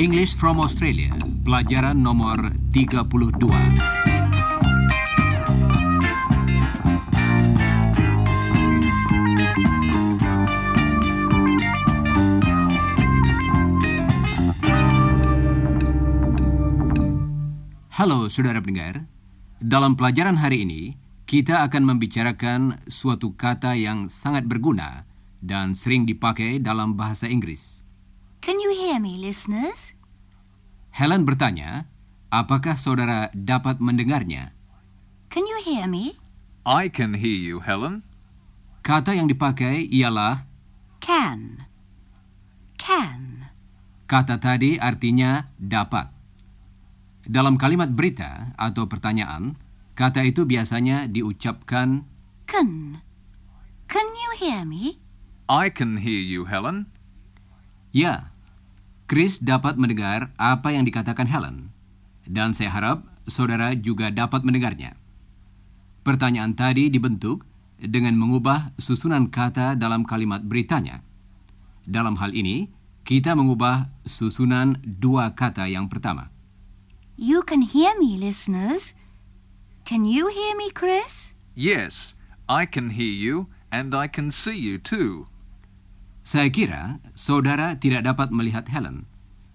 English from Australia, pelajaran nomor 32. Halo saudara pendengar, dalam pelajaran hari ini kita akan membicarakan suatu kata yang sangat berguna dan sering dipakai dalam bahasa Inggris. Can you hear me, listeners? Helen bertanya, apakah saudara dapat mendengarnya? Can you hear me? I can hear you, Helen. Kata yang dipakai ialah Can. Can. kata tadi artinya dapat. Dalam kalimat berita atau pertanyaan, kata itu biasanya diucapkan Can. Can you hear me? I can hear you, Helen. ya. Chris dapat mendengar apa yang dikatakan Helen, dan saya harap saudara juga dapat mendengarnya. Pertanyaan tadi dibentuk dengan mengubah susunan kata dalam kalimat beritanya. Dalam hal ini, kita mengubah susunan dua kata yang pertama. You can hear me, listeners. Can you hear me, Chris? Yes, I can hear you and I can see you too. Saya kira saudara tidak dapat melihat Helen,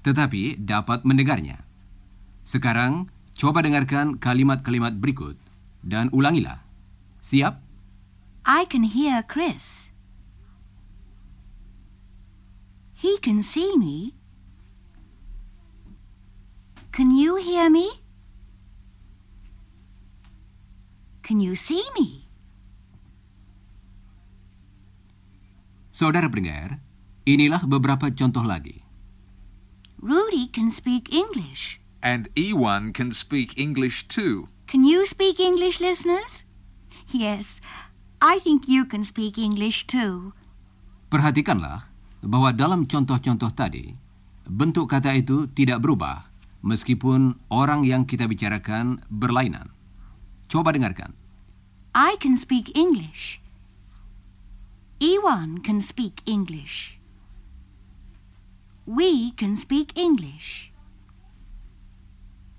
tetapi dapat mendengarnya. Sekarang, coba dengarkan kalimat-kalimat berikut dan ulangilah. Siap? I can hear Chris. He can see me. Can you hear me? Can you see me? Saudara pendengar, inilah beberapa contoh lagi. Rudy can speak English. And Ewan can speak English too. Can you speak English, listeners? Yes, I think you can speak English too. Perhatikanlah bahwa dalam contoh-contoh tadi, bentuk kata itu tidak berubah meskipun orang yang kita bicarakan berlainan. Coba dengarkan. I can speak English. Ewan can speak English. We can speak English.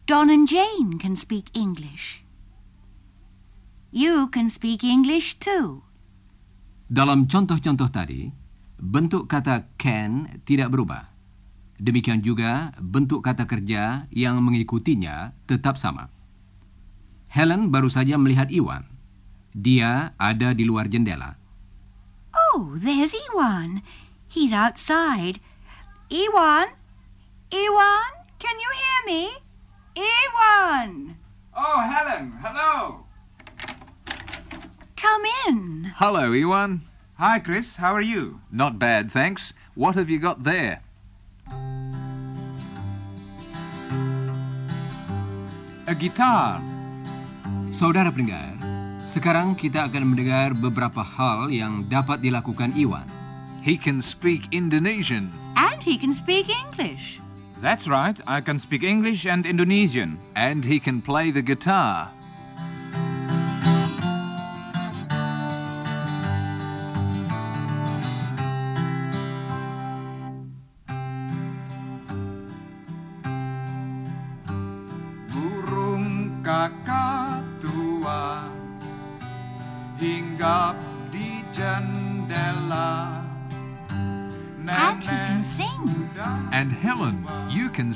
Don and Jane can speak English. You can speak English too. Dalam contoh-contoh tadi, bentuk kata can tidak berubah. Demikian juga bentuk kata kerja yang mengikutinya tetap sama. Helen baru saja melihat Iwan. Dia ada di luar jendela. Oh, there's Ewan. He's outside. Ewan? Ewan? Can you hear me? Ewan! Oh, Helen, hello. Come in. Hello, Ewan. Hi, Chris. How are you? Not bad, thanks. What have you got there? A guitar. Saudara pendengar, sekarang kita akan mendengar beberapa hal yang dapat dilakukan Iwan. He can speak Indonesian. And he can speak English. That's right. I can speak English and Indonesian. And he can play the guitar.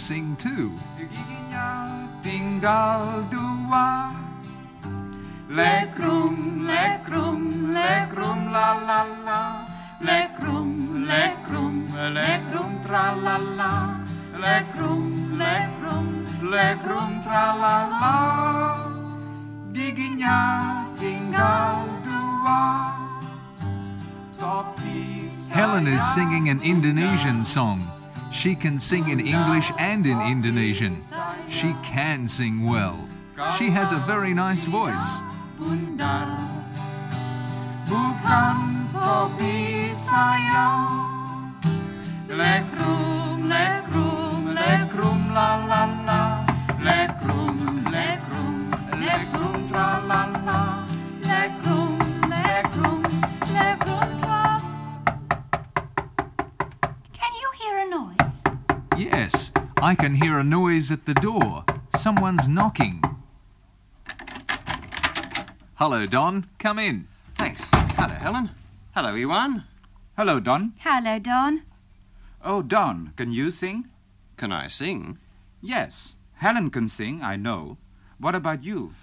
Sing too. Tinggal dua. Lekrum, lekrum, lekrum, la la la. Lekrum, lekrum, lekrum, tra la la. Lekrum, lekrum, lekrum, tra la la. Giginya tinggal dua. Helen is singing an Indonesian song. She can sing in English and in Indonesian. She can sing well. She has a very nice voice. lekrum lekrum lekrum la la la I can hear a noise at the door. Someone's knocking. Hello, Don. Come in. Thanks. Hello, Helen. Hello, Iwan. Hello, Don. Hello, Don. Oh, Don, can you sing? Can I sing? Yes. Helen can sing, I know. What about you?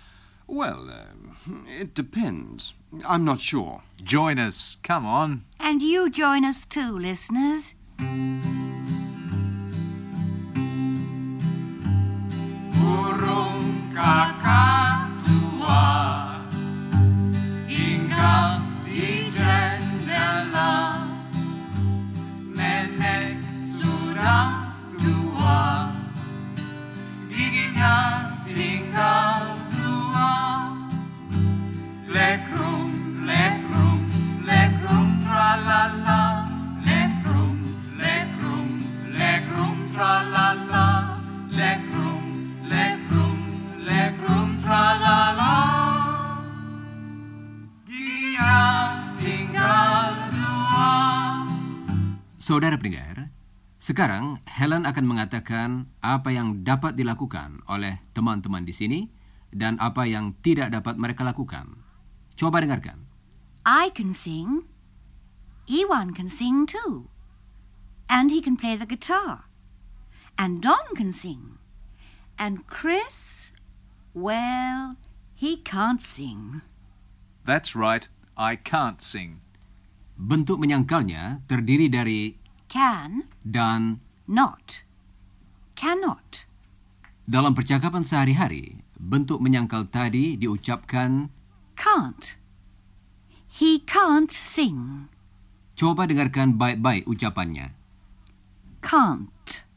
Well, uh, it depends. I'm not sure. Join us. Come on. And you join us too, listeners. Cacá. Sekarang Helen akan mengatakan apa yang dapat dilakukan oleh teman-teman di sini dan apa yang tidak dapat mereka lakukan. Coba dengarkan. I can sing. Ewan can sing too. And he can play the guitar. And Don can sing. And Chris, well, he can't sing. That's right. I can't sing. Bentuk menyangkalnya terdiri dari Can, dan not. Cannot. dalam percakapan sehari-hari, bentuk menyangkal tadi diucapkan Can't. He can't sing. Coba dengarkan baik-baik ucapannya. Can't.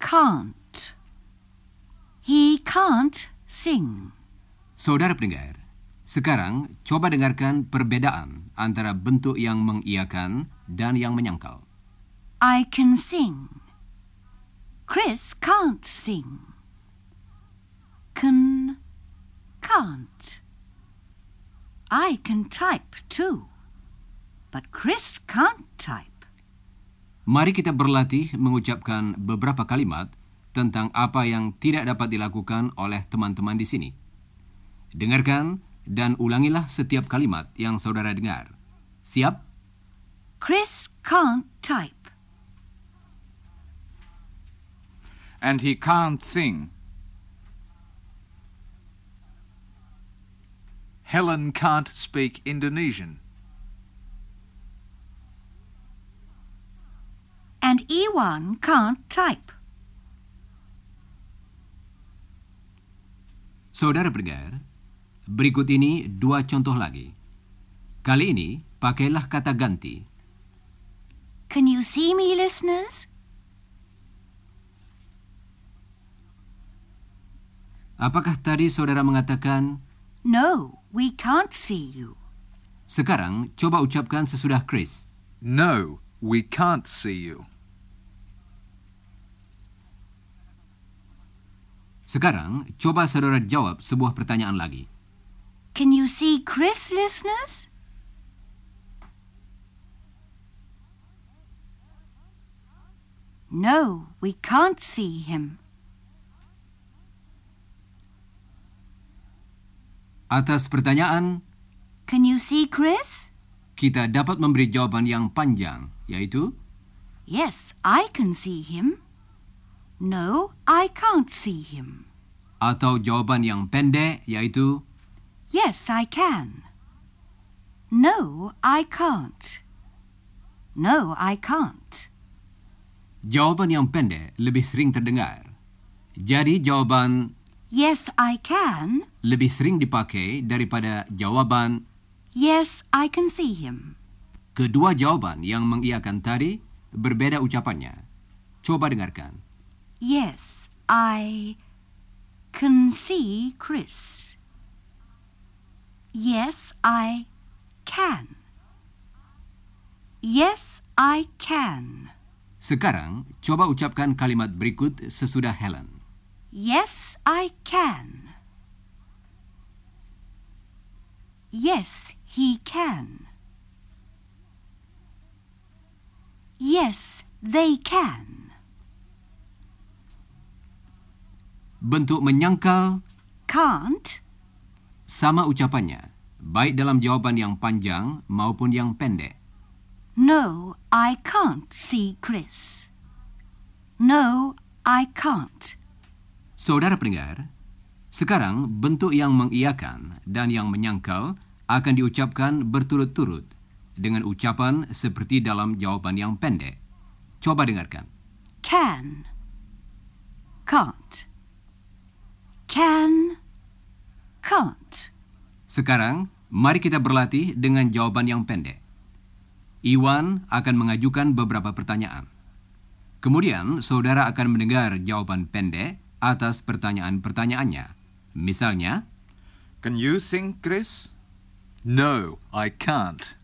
Can't. He can't sing. Saudara pendengar, sekarang coba dengarkan perbedaan antara bentuk yang mengiakan dan yang menyangkal. I can sing. Chris can't sing. Can, can't. I can type too. But Chris can't type. Mari kita berlatih mengucapkan beberapa kalimat tentang apa yang tidak dapat dilakukan oleh teman-teman di sini. Dengarkan dan ulangilah setiap kalimat yang saudara dengar. Siap? Chris can't type. And he can't sing. Helen can't speak Indonesian. And Ewan can't type. Saudara pendengar, berikut ini dua contoh lagi. Kali ini, pakailah kata ganti. Can you see me, listeners? Apakah tadi saudara mengatakan, No, we can't see you. sekarang coba ucapkan sesudah Chris. No, we can't see you. Sekarang, coba saudara jawab sebuah pertanyaan lagi. Can you see Chris, listeners? No, we can't see him. Atas pertanyaan, Can you see Chris? kita dapat memberi jawaban yang panjang, yaitu Yes, I can see him. No, I can't see him. atau jawaban yang pendek, yaitu Yes, I can. No, I can't. No, I can't. Jawaban yang pendek lebih sering terdengar. Jadi jawaban Yes, I can. lebih sering dipakai daripada jawaban Yes, I can see him. kedua jawaban yang mengiakan tadi berbeda ucapannya. Coba dengarkan. Yes, I can see Chris. Yes, I can. Yes, I can. Sekarang, coba ucapkan kalimat berikut sesudah Helen. Yes, I can. Yes, he can. Yes, they can. Bentuk menyangkal can't, sama ucapannya, baik dalam jawaban yang panjang maupun yang pendek. No, I can't see Chris. No, I can't. Saudara pendengar, sekarang bentuk yang mengiyakan dan yang menyangkal akan diucapkan berturut-turut dengan ucapan seperti dalam jawaban yang pendek. Coba dengarkan. Can, can't. Can, can't. Sekarang, mari kita berlatih dengan jawaban yang pendek. Iwan akan mengajukan beberapa pertanyaan. Kemudian, saudara akan mendengar jawaban pendek atas pertanyaan-pertanyaannya. Misalnya, Can you sing, Chris? No, I can't.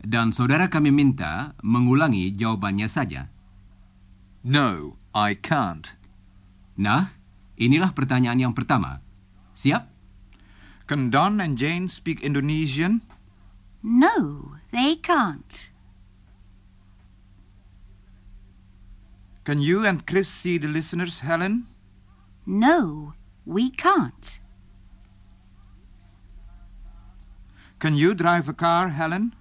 dan saudara kami minta mengulangi jawabannya saja. No, I can't. Nah, inilah pertanyaan yang pertama. Siap? Can Don and Jane speak Indonesian? No, they can't. Can you and Chris see the listeners, Helen? No, we can't. Can you drive a car, Helen?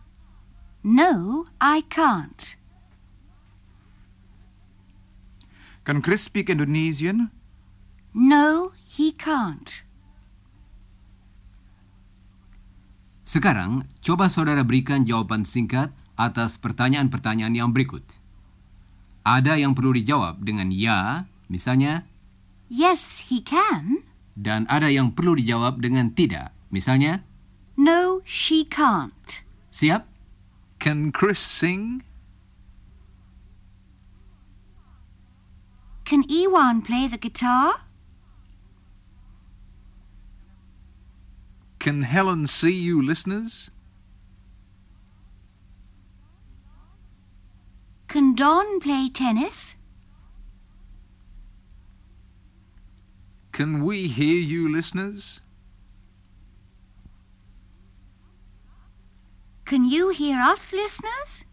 No, I can't. Can Chris speak Indonesian? No, he can't. Sekarang, coba saudara berikan jawaban singkat atas pertanyaan-pertanyaan yang berikut. Ada yang perlu dijawab dengan ya, misalnya, Yes, he can. dan ada yang perlu dijawab dengan tidak, misalnya, No, she can't. siap? Can Chris sing? Can Ewan play the guitar? Can Helen see you, listeners? Can Don play tennis? Can we hear you, listeners? Can you hear us, listeners?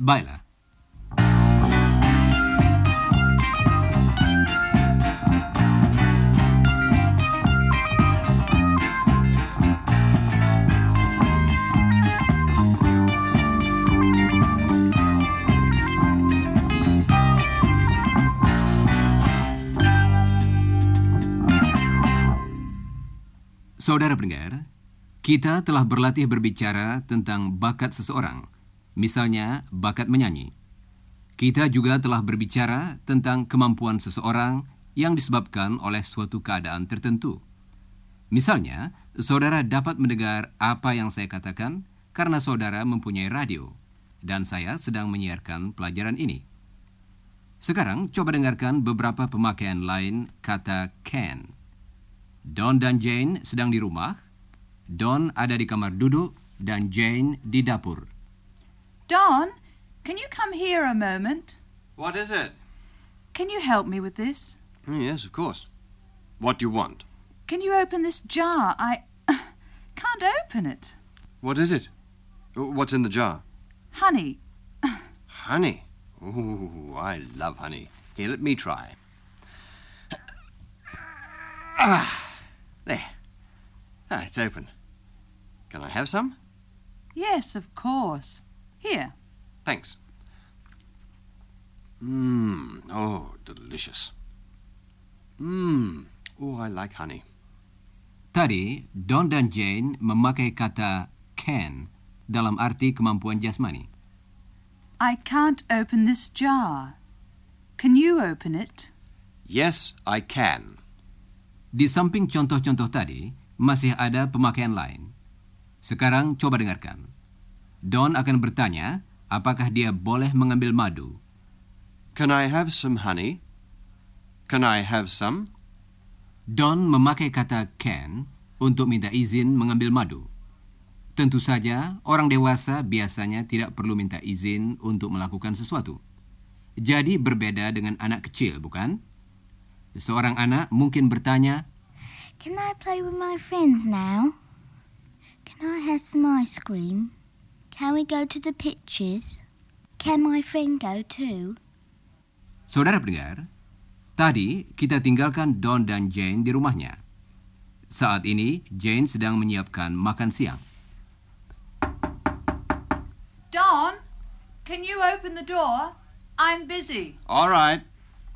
Baiklah. Saudara pendengar, kita telah berlatih berbicara tentang bakat seseorang, misalnya bakat menyanyi. Kita juga telah berbicara tentang kemampuan seseorang yang disebabkan oleh suatu keadaan tertentu. Misalnya, saudara dapat mendengar apa yang saya katakan karena saudara mempunyai radio, dan saya sedang menyiarkan pelajaran ini. Sekarang, coba dengarkan beberapa pemakaian lain kata can. Don dan Jane sedang di rumah. Don ada di kamar duduk dan Jane di dapur. Don, can you come here a moment? What is it? Can you help me with this? Oh, yes, of course. What do you want? Can you open this jar? I can't open it. What is it? What's in the jar? Honey. Honey. Ooh, I love honey. Here, let me try. Ah, there. Ah, it's open. Can I have some? Yes, of course. Here. Thanks. Mmm. Oh, delicious. Mmm. Oh, I like honey. Tadi, Don dan Jane memakai kata can dalam arti kemampuan jasmani. I can't open this jar. Can you open it? Yes, I can. Di samping contoh-contoh tadi, masih ada pemakaian lain. Sekarang coba dengarkan. Don akan bertanya apakah dia boleh mengambil madu. Can I have some honey? Can I have some? Don memakai kata can untuk minta izin mengambil madu. Tentu saja, orang dewasa biasanya tidak perlu minta izin untuk melakukan sesuatu. Jadi berbeda dengan anak kecil, bukan? Seorang anak mungkin bertanya, Can I play with my friends now? Can I have some ice cream? Can we go to the pictures? Can my friend go too? Saudara pendengar, tadi kita tinggalkan Don dan Jane di rumahnya. Saat ini, Jane sedang menyiapkan makan siang. Don, can you open the door? I'm busy. All right.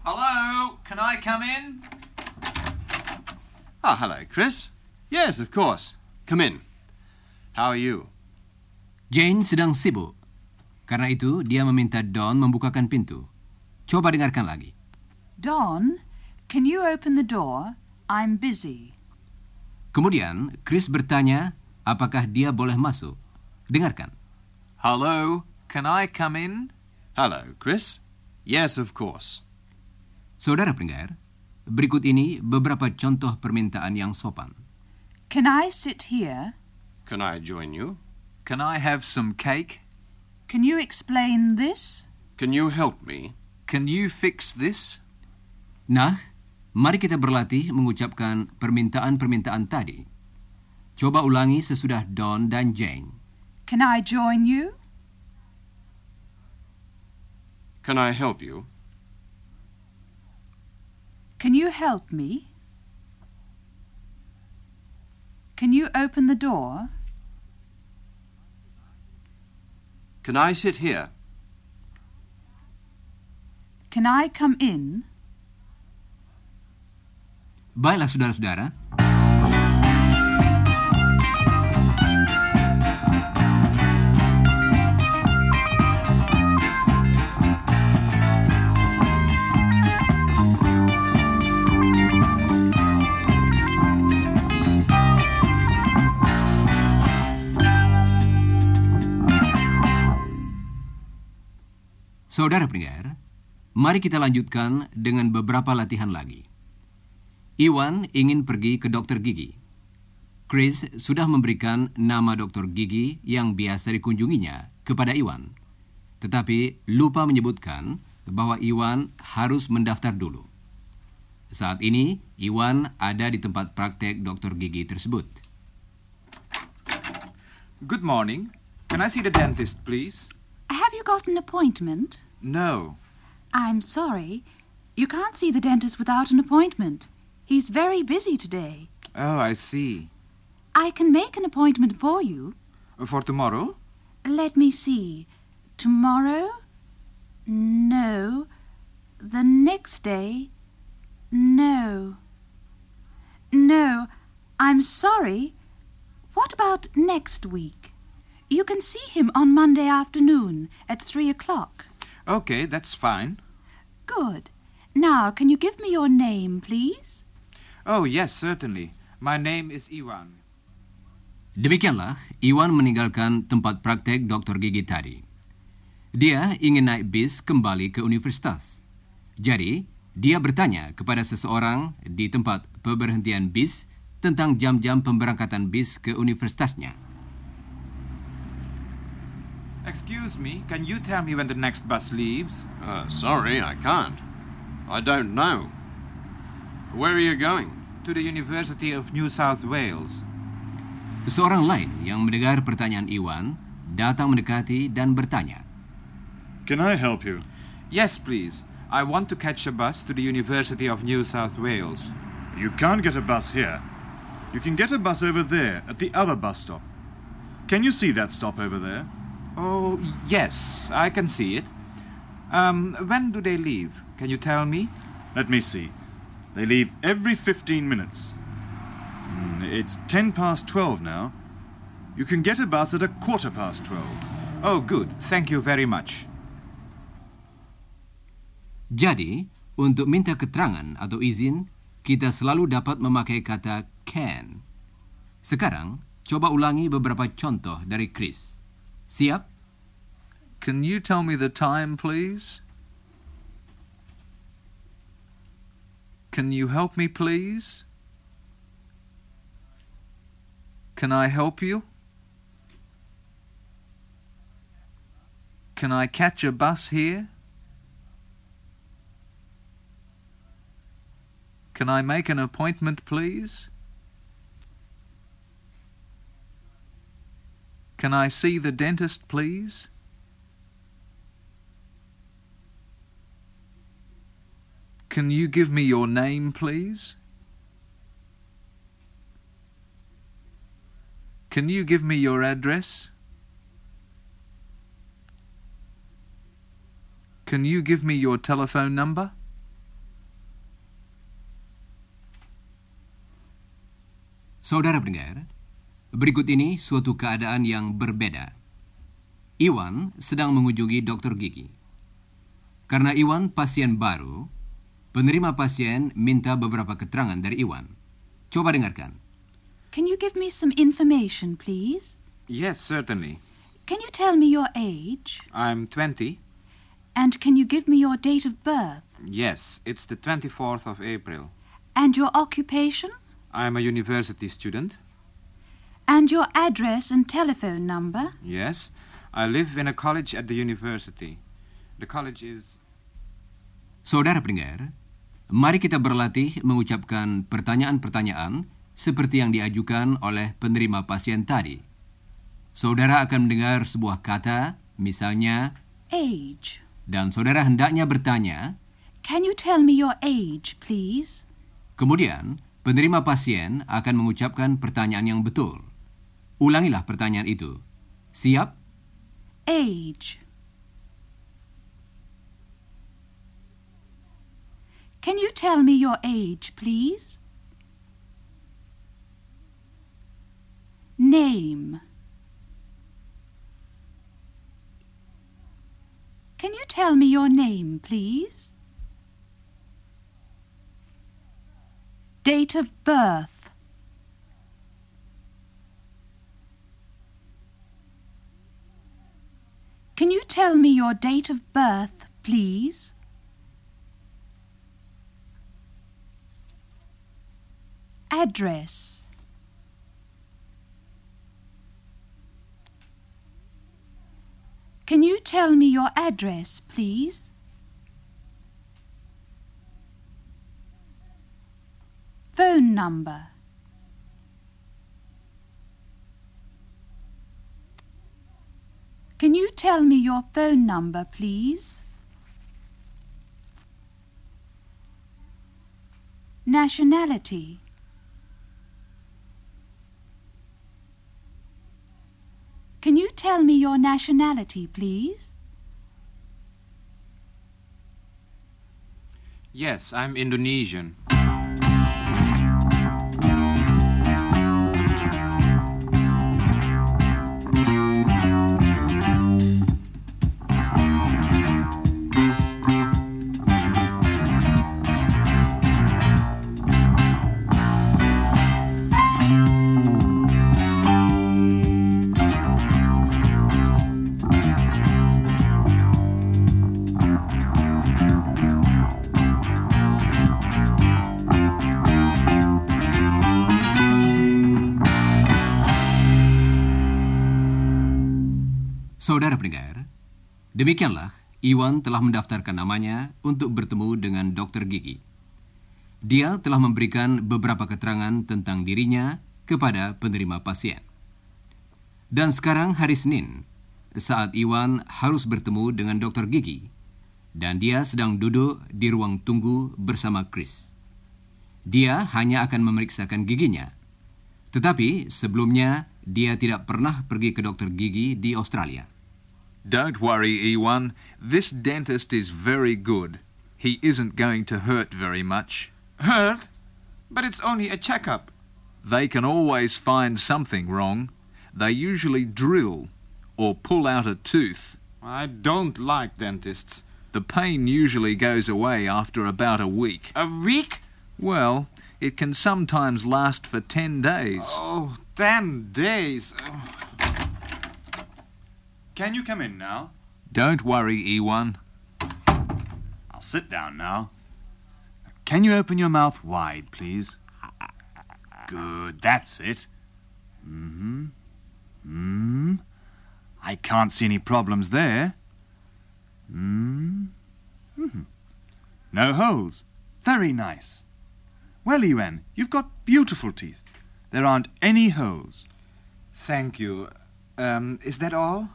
Hello, can I come in? Ah, hello, Chris. Yes, of course. Come in. How are you? Jane sedang sibuk. Karena itu, dia meminta Don membukakan pintu. Coba dengarkan lagi. Don, can you open the door? I'm busy. Kemudian, Chris bertanya apakah dia boleh masuk. Dengarkan. Hello, can I come in? Hello, Chris. Yes, of course. Saudara pendengar, berikut ini beberapa contoh permintaan yang sopan. Can I sit here? Can I join you? Can I have some cake? Can you explain this? Can you help me? Can you fix this? Nah, mari kita berlatih mengucapkan permintaan-permintaan tadi. Coba ulangi sesudah Don dan Jane. Can I join you? Can I help you? Can you help me? Can you open the door? Can I sit here? Can I come in? Baiklah saudara-saudara, Saudara pendengar, mari kita lanjutkan dengan beberapa latihan lagi. Iwan ingin pergi ke dokter gigi. Chris sudah memberikan nama dokter gigi yang biasa dikunjunginya kepada Iwan. Tetapi lupa menyebutkan bahwa Iwan harus mendaftar dulu. Saat ini, Iwan ada di tempat praktek dokter gigi tersebut. Good morning. Can I see the dentist, please? Have you got an appointment? No. I'm sorry. You can't see the dentist without an appointment. He's very busy today. Oh, I see. I can make an appointment for you. For tomorrow? Let me see. Tomorrow? No. The next day? No. No. I'm sorry. What about next week? You can see him on Monday afternoon at three o'clock. Okay, that's fine. Good. Now, can you give me your name, please? Oh, yes, certainly. My name is Iwan. Demikianlah Iwan meninggalkan tempat praktek dokter gigi tadi. Dia ingin naik bis kembali ke universitas. Jadi, dia bertanya kepada seseorang di tempat pemberhentian bis tentang jam-jam pemberangkatan bis ke universitasnya. Excuse me, can you tell me when the next bus leaves? Uh, sorry, I can't. I don't know. Where are you going? To the University of New South Wales. Seorang lain yang mendengar pertanyaan Iwan datang mendekati dan bertanya. Can I help you? Yes, please. I want to catch a bus to the University of New South Wales. You can't get a bus here. You can get a bus over there at the other bus stop. Can you see that stop over there? Oh, yes, I can see it. Um, when do they leave? Can you tell me? Let me see. They leave every 15 minutes. Hmm, It's 10 past 12 now. You can get a bus at a quarter past 12. Oh, good. Thank you very much. Jadi, untuk minta keterangan atau izin, kita selalu dapat memakai kata can. Sekarang, coba ulangi beberapa contoh dari Chris. Siap? Can you tell me the time, please? Can you help me, please? Can I help you? Can I catch a bus here? Can I make an appointment, please? Can I see the dentist, please? Can you give me your name, please? Can you give me your address? Can you give me your telephone number? Saudara pendengar, berikut ini suatu keadaan yang berbeda. Iwan sedang mengunjungi dokter gigi. Karena Iwan pasien baru, penerima pasien minta beberapa keterangan dari Iwan. Coba dengarkan. Can you give me some information, please? Yes, certainly. Can you tell me your age? I'm 20. And can you give me your date of birth? Yes, it's the 24th of April. And your occupation? I'm a university student. And your address and telephone number? Yes, I live in a college at the university. The college is. Saudara pendengar, mari kita berlatih mengucapkan pertanyaan-pertanyaan seperti yang diajukan oleh penerima pasien tadi. Saudara akan mendengar sebuah kata, misalnya, Age. dan saudara hendaknya bertanya, Can you tell me your age, please? kemudian penerima pasien akan mengucapkan pertanyaan yang betul. Ulangilah pertanyaan itu. Siap? Age. Can you tell me your age, please? Name. Can you tell me your name, please? Date of birth. Can you tell me your date of birth, please? Address. Can you tell me your address, please? Phone number. Can you tell me your phone number, please? Nationality. Can you tell me your nationality, please? Yes, I'm Indonesian. Saudara pendengar, demikianlah Iwan telah mendaftarkan namanya untuk bertemu dengan dokter gigi. Dia telah memberikan beberapa keterangan tentang dirinya kepada penerima pasien. Dan sekarang hari Senin, saat Iwan harus bertemu dengan dokter gigi, dan dia sedang duduk di ruang tunggu bersama Chris. Dia hanya akan memeriksakan giginya, tetapi sebelumnya dia tidak pernah pergi ke dokter gigi di Australia. Don't worry, Ewan. This dentist is very good. He isn't going to hurt very much. Hurt? But it's only a checkup. They can always find something wrong. They usually drill or pull out a tooth. I don't like dentists. The pain usually goes away after about a week. A week? Well, it can sometimes last for 10 days. Oh, ten days. Oh. Can you come in now? Don't worry, Ewan. I'll sit down now. Can you open your mouth wide, please? Good, that's it. Mm-hmm. Mm. I can't see any problems there. Mm. hmm No holes. Very nice. Well, Ewan, you've got beautiful teeth. There aren't any holes. Thank you. Um, is that all?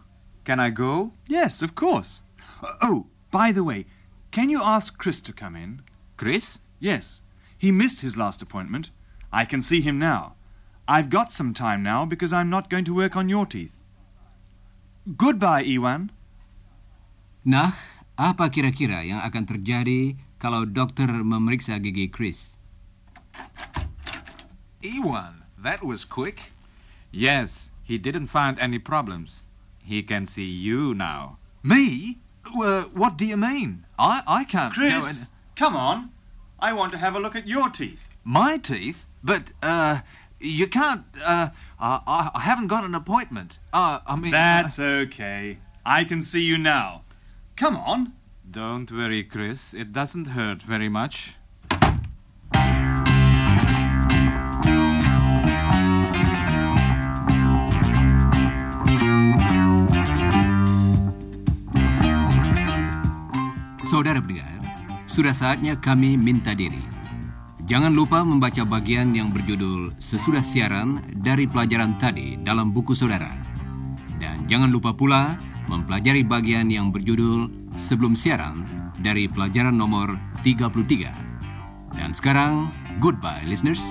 Can I go? Yes, of course. Oh, oh, by the way, can you ask Chris to come in? Chris? Yes, he missed his last appointment. I can see him now. I've got some time now because I'm not going to work on your teeth. Goodbye, Iwan. Nah, apa kira-kira yang akan terjadi kalau dokter memeriksa gigi Chris? Ewan, that was quick. Yes, he didn't find any problems. He can see you now. Me? Uh, what do you mean? I, I can't. Chris, come on. I want to have a look at your teeth. My teeth? But, uh, you can't, uh, I, I haven't got an appointment. Uh, I mean... That's okay. I can see you now. Come on. Don't worry, Chris. It doesn't hurt very much. Saudara pendengar, sudah saatnya kami minta diri. Jangan lupa membaca bagian yang berjudul sesudah siaran dari pelajaran tadi dalam buku saudara. Dan jangan lupa pula mempelajari bagian yang berjudul sebelum siaran dari pelajaran nomor 33. Dan sekarang, goodbye listeners.